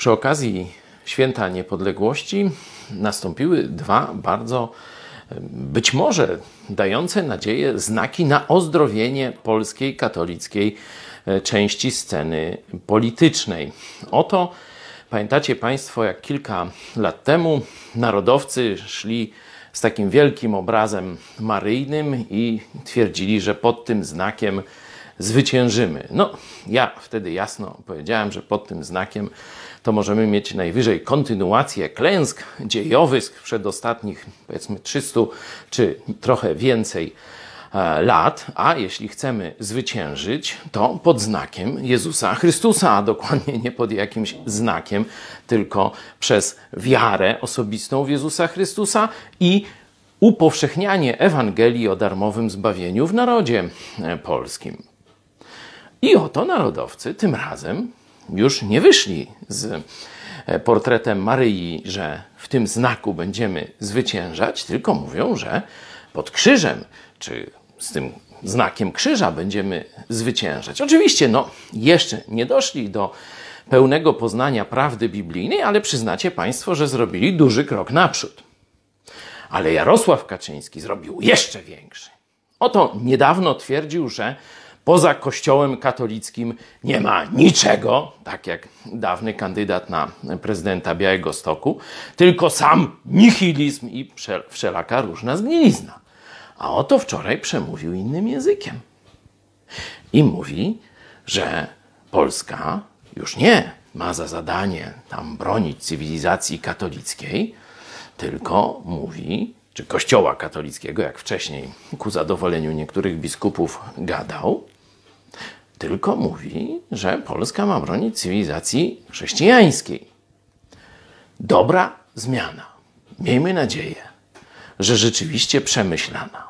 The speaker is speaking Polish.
Przy okazji Święta Niepodległości nastąpiły dwa bardzo, być może dające nadzieję, znaki na ozdrowienie polskiej katolickiej e, części sceny politycznej. Oto pamiętacie Państwo, jak kilka lat temu narodowcy szli z takim wielkim obrazem maryjnym i twierdzili, że pod tym znakiem zwyciężymy. No, ja wtedy jasno powiedziałem, że pod tym znakiem to możemy mieć najwyżej kontynuację klęsk dziejowych przedostatnich, powiedzmy 300 czy trochę więcej e, lat, a jeśli chcemy zwyciężyć, to pod znakiem Jezusa Chrystusa, a dokładnie nie pod jakimś znakiem, tylko przez wiarę osobistą w Jezusa Chrystusa i upowszechnianie Ewangelii o darmowym zbawieniu w narodzie e, polskim. I oto narodowcy tym razem już nie wyszli z e, portretem Maryi, że w tym znaku będziemy zwyciężać, tylko mówią, że pod krzyżem, czy z tym znakiem krzyża będziemy zwyciężać. Oczywiście, no, jeszcze nie doszli do pełnego poznania prawdy biblijnej, ale przyznacie Państwo, że zrobili duży krok naprzód. Ale Jarosław Kaczyński zrobił jeszcze większy. Oto niedawno twierdził, że poza Kościołem katolickim nie ma niczego, tak jak dawny kandydat na prezydenta Białego Stoku, tylko sam nihilizm i wszelaka różna zgnilizna. A oto wczoraj przemówił innym językiem. I mówi, że Polska już nie ma za zadanie tam bronić cywilizacji katolickiej, tylko mówi, czy Kościoła katolickiego, jak wcześniej ku zadowoleniu niektórych biskupów gadał, tylko mówi, że Polska ma bronić cywilizacji chrześcijańskiej. Dobra zmiana. Miejmy nadzieję, że rzeczywiście przemyślana.